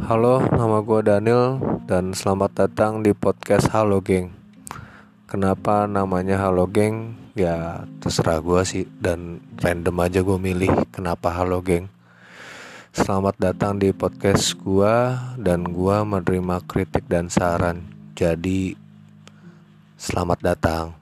Halo, nama gue Daniel dan selamat datang di podcast Halo Geng. Kenapa namanya Halo Geng? Ya terserah gue sih dan random aja gue milih kenapa Halo Geng. Selamat datang di podcast gue dan gue menerima kritik dan saran. Jadi selamat datang.